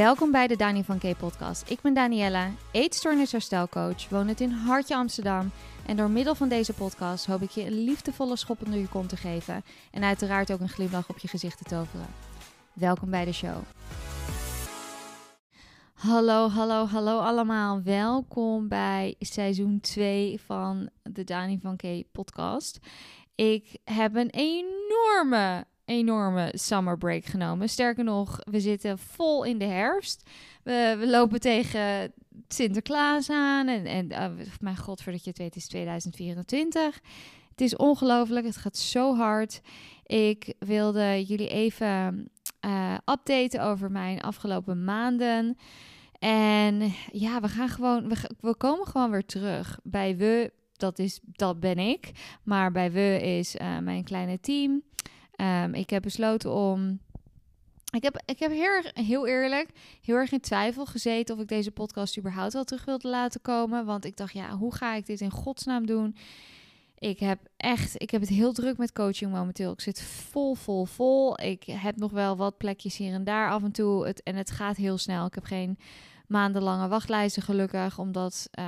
Welkom bij de Dani van K podcast. Ik ben Daniella, eetstoornisherstelcoach, woon het in Hartje Amsterdam. En door middel van deze podcast hoop ik je een liefdevolle schop onder je kont te geven. En uiteraard ook een glimlach op je gezicht te toveren. Welkom bij de show. Hallo, hallo, hallo allemaal. Welkom bij seizoen 2 van de Dani van K podcast. Ik heb een enorme enorme summer break genomen. Sterker nog, we zitten vol in de herfst. We, we lopen tegen Sinterklaas aan. En, en uh, mijn god, voordat je het weet, is 2024. Het is ongelooflijk. Het gaat zo hard. Ik wilde jullie even uh, updaten over mijn afgelopen maanden. En ja, we gaan gewoon, we, we komen gewoon weer terug. Bij we, dat, is, dat ben ik. Maar bij we is uh, mijn kleine team. Um, ik heb besloten om. Ik heb, ik heb heel, heel eerlijk, heel erg in twijfel gezeten of ik deze podcast überhaupt wel terug wilde laten komen. Want ik dacht, ja, hoe ga ik dit in godsnaam doen? Ik heb echt, ik heb het heel druk met coaching momenteel. Ik zit vol, vol, vol. Ik heb nog wel wat plekjes hier en daar af en toe. Het, en het gaat heel snel. Ik heb geen maandenlange wachtlijsten gelukkig, omdat uh,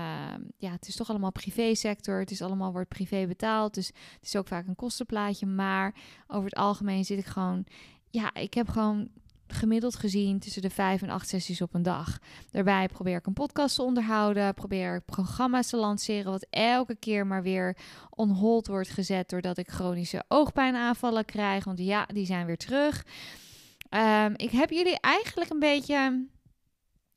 ja, het is toch allemaal privésector. Het is allemaal wordt privé betaald, dus het is ook vaak een kostenplaatje. Maar over het algemeen zit ik gewoon, ja, ik heb gewoon gemiddeld gezien tussen de vijf en acht sessies op een dag. Daarbij probeer ik een podcast te onderhouden, probeer ik programma's te lanceren, wat elke keer maar weer on hold wordt gezet doordat ik chronische oogpijnaanvallen krijg. Want ja, die zijn weer terug. Um, ik heb jullie eigenlijk een beetje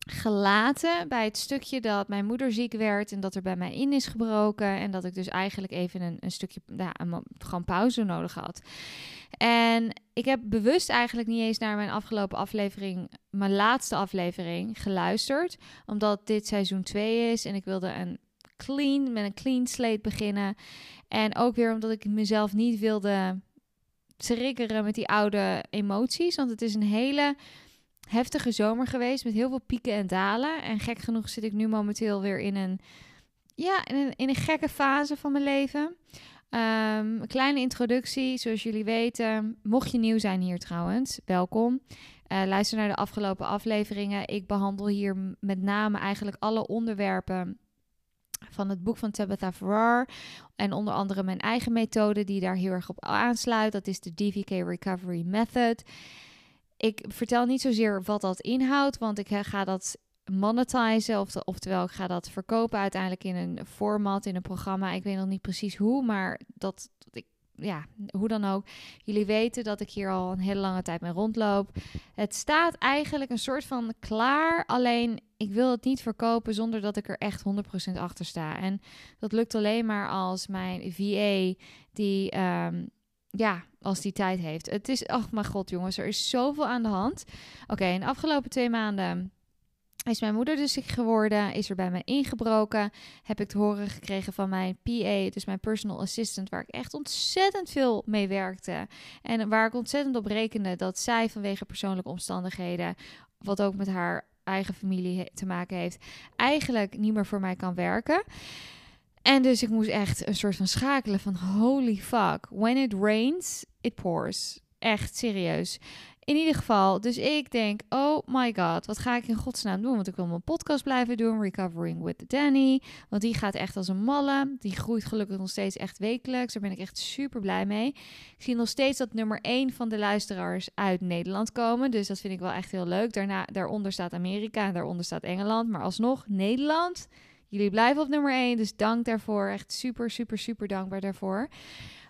gelaten bij het stukje dat mijn moeder ziek werd en dat er bij mij in is gebroken en dat ik dus eigenlijk even een, een stukje, ja, een, gewoon pauze nodig had. En ik heb bewust eigenlijk niet eens naar mijn afgelopen aflevering, mijn laatste aflevering, geluisterd, omdat dit seizoen 2 is en ik wilde een clean, met een clean slate beginnen. En ook weer omdat ik mezelf niet wilde triggeren met die oude emoties, want het is een hele heftige zomer geweest met heel veel pieken en dalen. En gek genoeg zit ik nu momenteel weer in een, ja, in een, in een gekke fase van mijn leven. Um, een kleine introductie, zoals jullie weten. Mocht je nieuw zijn hier trouwens, welkom. Uh, luister naar de afgelopen afleveringen. Ik behandel hier met name eigenlijk alle onderwerpen van het boek van Tabitha Farrar. En onder andere mijn eigen methode die daar heel erg op aansluit. Dat is de DVK Recovery Method ik vertel niet zozeer wat dat inhoudt, want ik ga dat monetizen, of, oftewel ik ga dat verkopen uiteindelijk in een format, in een programma. Ik weet nog niet precies hoe, maar dat, ik, ja, hoe dan ook. Jullie weten dat ik hier al een hele lange tijd mee rondloop. Het staat eigenlijk een soort van klaar, alleen ik wil het niet verkopen zonder dat ik er echt 100% achter sta. En dat lukt alleen maar als mijn VA, die um, ja, als die tijd heeft. Het is, ach mijn god jongens, er is zoveel aan de hand. Oké, in de afgelopen twee maanden is mijn moeder dus ziek geworden, is er bij mij ingebroken. Heb ik te horen gekregen van mijn PA, dus mijn personal assistant, waar ik echt ontzettend veel mee werkte. En waar ik ontzettend op rekende dat zij vanwege persoonlijke omstandigheden, wat ook met haar eigen familie te maken heeft, eigenlijk niet meer voor mij kan werken. En dus ik moest echt een soort van schakelen van holy fuck. When it rains, it pours. Echt serieus. In ieder geval, dus ik denk, oh my god, wat ga ik in godsnaam doen? Want ik wil mijn podcast blijven doen, Recovering with Danny. Want die gaat echt als een malle. Die groeit gelukkig nog steeds echt wekelijks. Daar ben ik echt super blij mee. Ik zie nog steeds dat nummer 1 van de luisteraars uit Nederland komen. Dus dat vind ik wel echt heel leuk. Daarna, daaronder staat Amerika en daaronder staat Engeland. Maar alsnog, Nederland Jullie blijven op nummer 1, dus dank daarvoor. Echt super, super, super dankbaar daarvoor.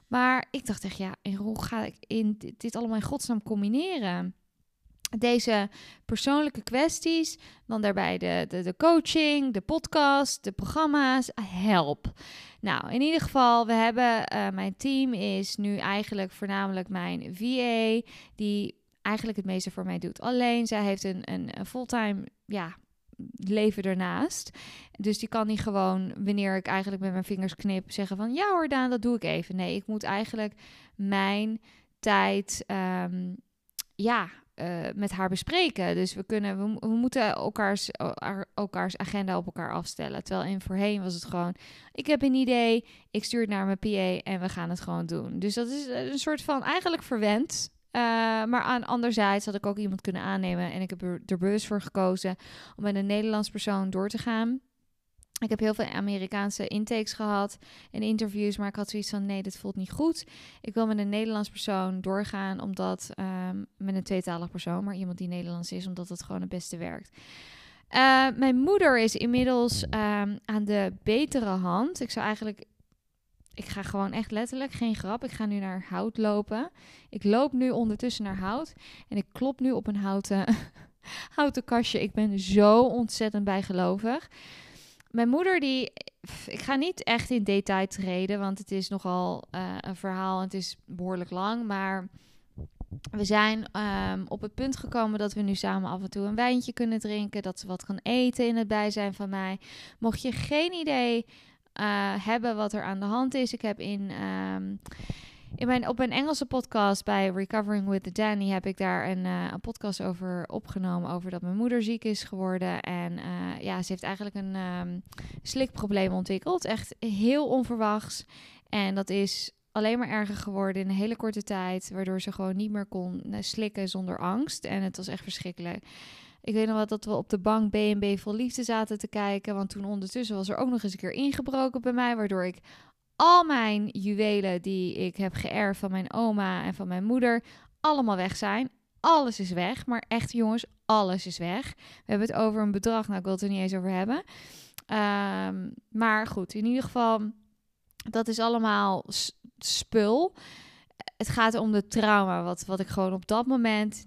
Maar ik dacht echt, ja, hoe ga ik in dit, allemaal in godsnaam combineren? Deze persoonlijke kwesties, dan daarbij de, de, de coaching, de podcast, de programma's, help. Nou, in ieder geval, we hebben, uh, mijn team is nu eigenlijk voornamelijk mijn VA, die eigenlijk het meeste voor mij doet. Alleen, zij heeft een, een, een fulltime ja, leven ernaast. Dus die kan niet gewoon, wanneer ik eigenlijk met mijn vingers knip, zeggen van ja hoor Daan, dat doe ik even. Nee, ik moet eigenlijk mijn tijd, um, ja, uh, met haar bespreken. Dus we kunnen, we, we, moeten elkaars, elkaars agenda op elkaar afstellen. Terwijl in voorheen was het gewoon, ik heb een idee, ik stuur het naar mijn PA en we gaan het gewoon doen. Dus dat is een soort van eigenlijk verwend Uh, maar aan anderzijds had ik ook iemand kunnen aannemen. En ik heb er, bewust voor gekozen om met een Nederlands persoon door te gaan. Ik heb heel veel Amerikaanse intakes gehad en interviews, maar ik had zoiets van nee, dit voelt niet goed. Ik wil met een Nederlands persoon doorgaan, omdat um, met een tweetalig persoon, maar iemand die Nederlands is, omdat het gewoon het beste werkt. Uh, mijn moeder is inmiddels um, aan de betere hand. Ik zou eigenlijk, ik ga gewoon echt letterlijk, geen grap, ik ga nu naar hout lopen. Ik loop nu ondertussen naar hout en ik klop nu op een houten, houten kastje. Ik ben zo ontzettend bijgelovig mijn moeder die. Ik ga niet echt in detail treden, want het is nogal uh, een verhaal en het is behoorlijk lang. Maar we zijn um, op het punt gekomen dat we nu samen af en toe een wijntje kunnen drinken. Dat ze wat kan eten in het bijzijn van mij. Mocht je geen idee uh, hebben wat er aan de hand is. Ik heb in. Um, in mijn, op een Engelse podcast bij Recovering with the Danny heb ik daar een, uh, een podcast over opgenomen. Over dat mijn moeder ziek is geworden. En uh, ja, ze heeft eigenlijk een um, slikprobleem ontwikkeld. Echt heel onverwachts. En dat is alleen maar erger geworden in een hele korte tijd. Waardoor ze gewoon niet meer kon slikken zonder angst. En het was echt verschrikkelijk. Ik weet nog wel dat we op de bank B&B vol liefde zaten te kijken. Want toen ondertussen was er ook nog eens een keer ingebroken bij mij. Waardoor ik al mijn juwelen die ik heb geërfd van mijn oma en van mijn moeder allemaal weg zijn. Alles is weg, maar echt jongens, alles is weg. We hebben het over een bedrag, nou ik wil het er niet eens over hebben. Um, maar goed, in ieder geval, dat is allemaal spul. Het gaat om de trauma, wat, wat ik gewoon op dat moment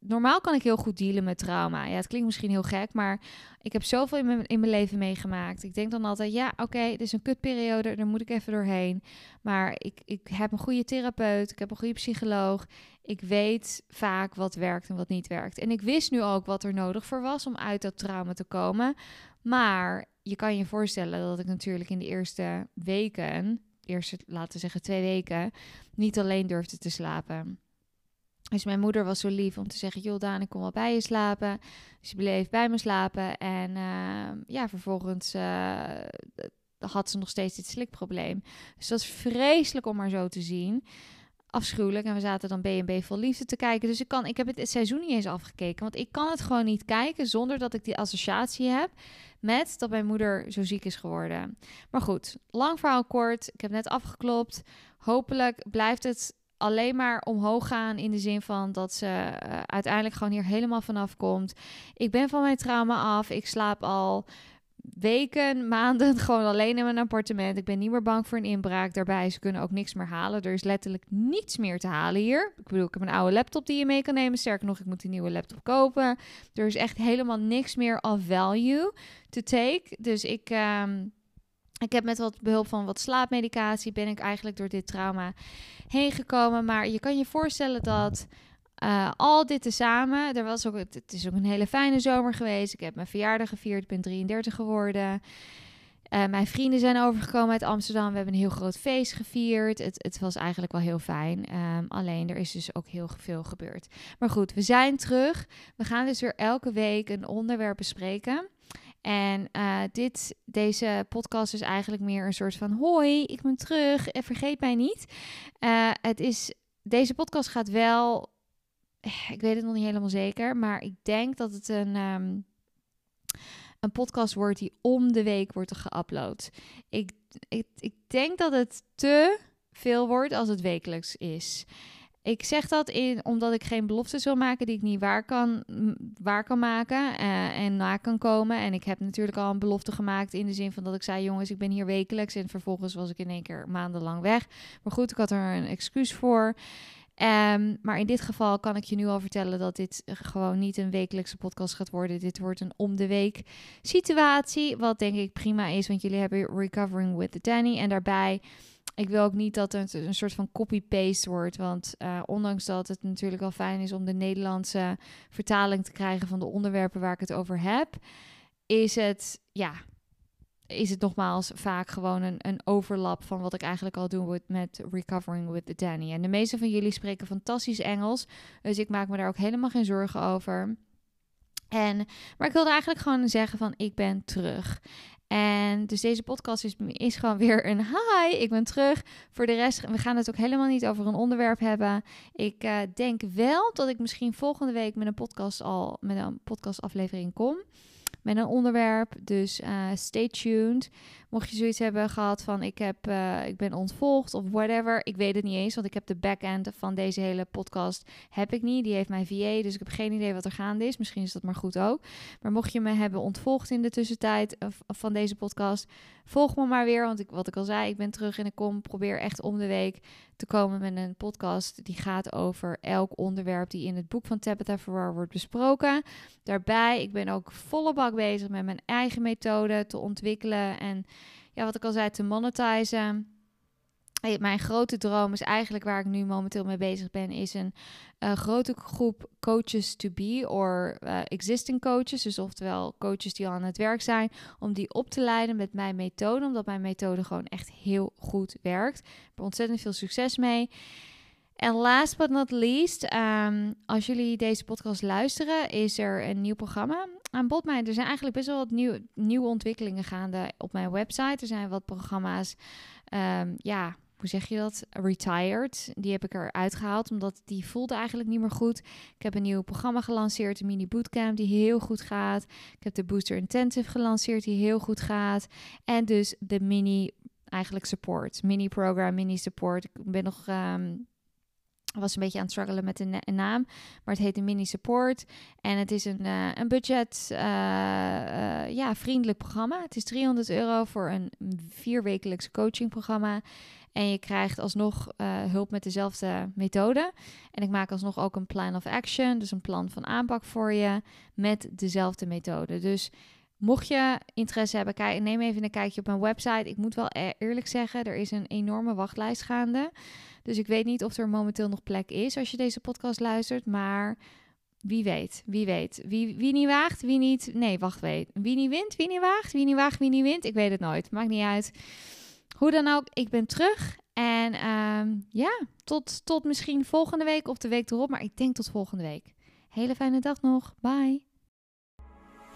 normaal kan ik heel goed dealen met trauma. Ja, het klinkt misschien heel gek, maar ik heb zoveel in mijn, leven meegemaakt. Ik denk dan altijd, ja, oké, okay, dit is een kutperiode, daar moet ik even doorheen. Maar ik, ik heb een goede therapeut, ik heb een goede psycholoog. Ik weet vaak wat werkt en wat niet werkt. En ik wist nu ook wat er nodig voor was om uit dat trauma te komen. Maar je kan je voorstellen dat ik natuurlijk in de eerste weken, eerste, laten zeggen twee weken, niet alleen durfde te slapen. Dus mijn moeder was zo lief om te zeggen: Joh, Daan, ik kom wel bij je slapen. Dus ze bleef bij me slapen. En uh, ja, vervolgens uh, had ze nog steeds dit slikprobleem. Dus dat is vreselijk om haar zo te zien. Afschuwelijk. En we zaten dan B&B vol liefde te kijken. Dus ik, kan, ik heb het, het seizoen niet eens afgekeken. Want ik kan het gewoon niet kijken zonder dat ik die associatie heb met dat mijn moeder zo ziek is geworden. Maar goed, lang verhaal kort. Ik heb net afgeklopt. Hopelijk blijft het alleen maar omhoog gaan in de zin van dat ze uh, uiteindelijk gewoon hier helemaal vanaf komt. Ik ben van mijn trauma af. Ik slaap al weken, maanden gewoon alleen in mijn appartement. Ik ben niet meer bang voor een inbraak. Daarbij, ze kunnen ook niks meer halen. Er is letterlijk niets meer te halen hier. Ik bedoel, ik heb een oude laptop die je mee kan nemen. Sterker nog, ik moet een nieuwe laptop kopen. Er is echt helemaal niks meer of value to take. Dus ik... Um, ik heb met wat behulp van wat slaapmedicatie ben ik eigenlijk door dit trauma heen gekomen. Maar je kan je voorstellen dat uh, al dit tezamen, er was ook, het is ook een hele fijne zomer geweest. Ik heb mijn verjaardag gevierd, ik ben 33 geworden. Uh, mijn vrienden zijn overgekomen uit Amsterdam. We hebben een heel groot feest gevierd. Het, het was eigenlijk wel heel fijn. Um, alleen er is dus ook heel veel gebeurd. Maar goed, we zijn terug. We gaan dus weer elke week een onderwerp bespreken. En uh, dit, deze podcast is eigenlijk meer een soort van: hoi, ik ben terug en vergeet mij niet. Uh, het is, deze podcast gaat wel, ik weet het nog niet helemaal zeker, maar ik denk dat het een, um, een podcast wordt die om de week wordt geüpload. Ik, ik, ik denk dat het te veel wordt als het wekelijks is. Ik zeg dat in, omdat ik geen beloftes wil maken die ik niet waar kan, waar kan maken uh, en na kan komen. En ik heb natuurlijk al een belofte gemaakt in de zin van dat ik zei: jongens, ik ben hier wekelijks. En vervolgens was ik in één keer maandenlang weg. Maar goed, ik had er een excuus voor. Um, maar in dit geval kan ik je nu al vertellen dat dit gewoon niet een wekelijkse podcast gaat worden. Dit wordt een om de week situatie. Wat denk ik prima is, want jullie hebben Recovering with the Danny. En daarbij ik wil ook niet dat het een soort van copy-paste wordt. Want uh, ondanks dat het natuurlijk wel fijn is om de Nederlandse vertaling te krijgen van de onderwerpen waar ik het over heb, is het, ja, is het nogmaals vaak gewoon een, een overlap van wat ik eigenlijk al doe met Recovering with the Danny. En de meeste van jullie spreken fantastisch Engels, dus ik maak me daar ook helemaal geen zorgen over. En, maar ik wilde eigenlijk gewoon zeggen van ik ben terug. En dus deze podcast is, is gewoon weer een hi. Ik ben terug. Voor de rest, we gaan het ook helemaal niet over een onderwerp hebben. Ik uh, denk wel dat ik misschien volgende week met een podcast al met een podcastaflevering kom met een onderwerp. Dus uh, stay tuned. Mocht je zoiets hebben gehad van ik, heb, uh, ik ben ontvolgd of whatever. Ik weet het niet eens, want ik heb de backend van deze hele podcast heb ik niet. Die heeft mijn VA, dus ik heb geen idee wat er gaande is. Misschien is dat maar goed ook. Maar mocht je me hebben ontvolgd in de tussentijd uh, van deze podcast, volg me maar weer. Want ik, wat ik al zei, ik ben terug en ik kom, probeer echt om de week te komen met een podcast die gaat over elk onderwerp die in het boek van Tabitha Farrar wordt besproken. Daarbij, ik ben ook volle bak bezig met mijn eigen methode te ontwikkelen en ja, wat ik al zei, te monetizen. Mijn grote droom is eigenlijk waar ik nu momenteel mee bezig ben, is een uh, grote groep coaches to be or uh, existing coaches, dus oftewel coaches die al aan het werk zijn, om die op te leiden met mijn methode, omdat mijn methode gewoon echt heel goed werkt. Ik heb ontzettend veel succes mee. En last but not least, um, als jullie deze podcast luisteren, is er een nieuw programma aan bod. Maar er zijn eigenlijk best wel wat nieuw, nieuwe ontwikkelingen gaande op mijn website. Er zijn wat programma's, um, ja, hoe zeg je dat? Retired. Die heb ik eruit gehaald, omdat die voelde eigenlijk niet meer goed. Ik heb een nieuw programma gelanceerd, een mini bootcamp die heel goed gaat. Ik heb de Booster Intensive gelanceerd die heel goed gaat. En dus de mini, eigenlijk support. Mini program, mini support. Ik ben nog... Um, was een beetje aan het struggelen met een, naam. Maar het heet een mini support. En het is een, uh, een budget uh, uh, ja, vriendelijk programma. Het is 300 euro voor een vierwekelijks coachingprogramma. En je krijgt alsnog hulp met dezelfde methode. En ik maak alsnog ook een plan of action. Dus een plan van aanpak voor je met dezelfde methode. Dus Mocht je interesse hebben, neem even een kijkje op mijn website. Ik moet wel e-, eerlijk zeggen, er is een enorme wachtlijst gaande. Dus ik weet niet of er momenteel nog plek is als je deze podcast luistert. Maar wie weet, wie weet. Wie, wie niet waagt, wie niet... Nee, wacht, weet. Wie niet wint, wie niet waagt. Wie niet waagt, wie niet wint. Ik weet het nooit. Maakt niet uit. Hoe dan ook, ik ben terug. En uh, ja, tot, tot misschien volgende week of de week erop. Maar ik denk tot volgende week. Hele fijne dag nog. Bye.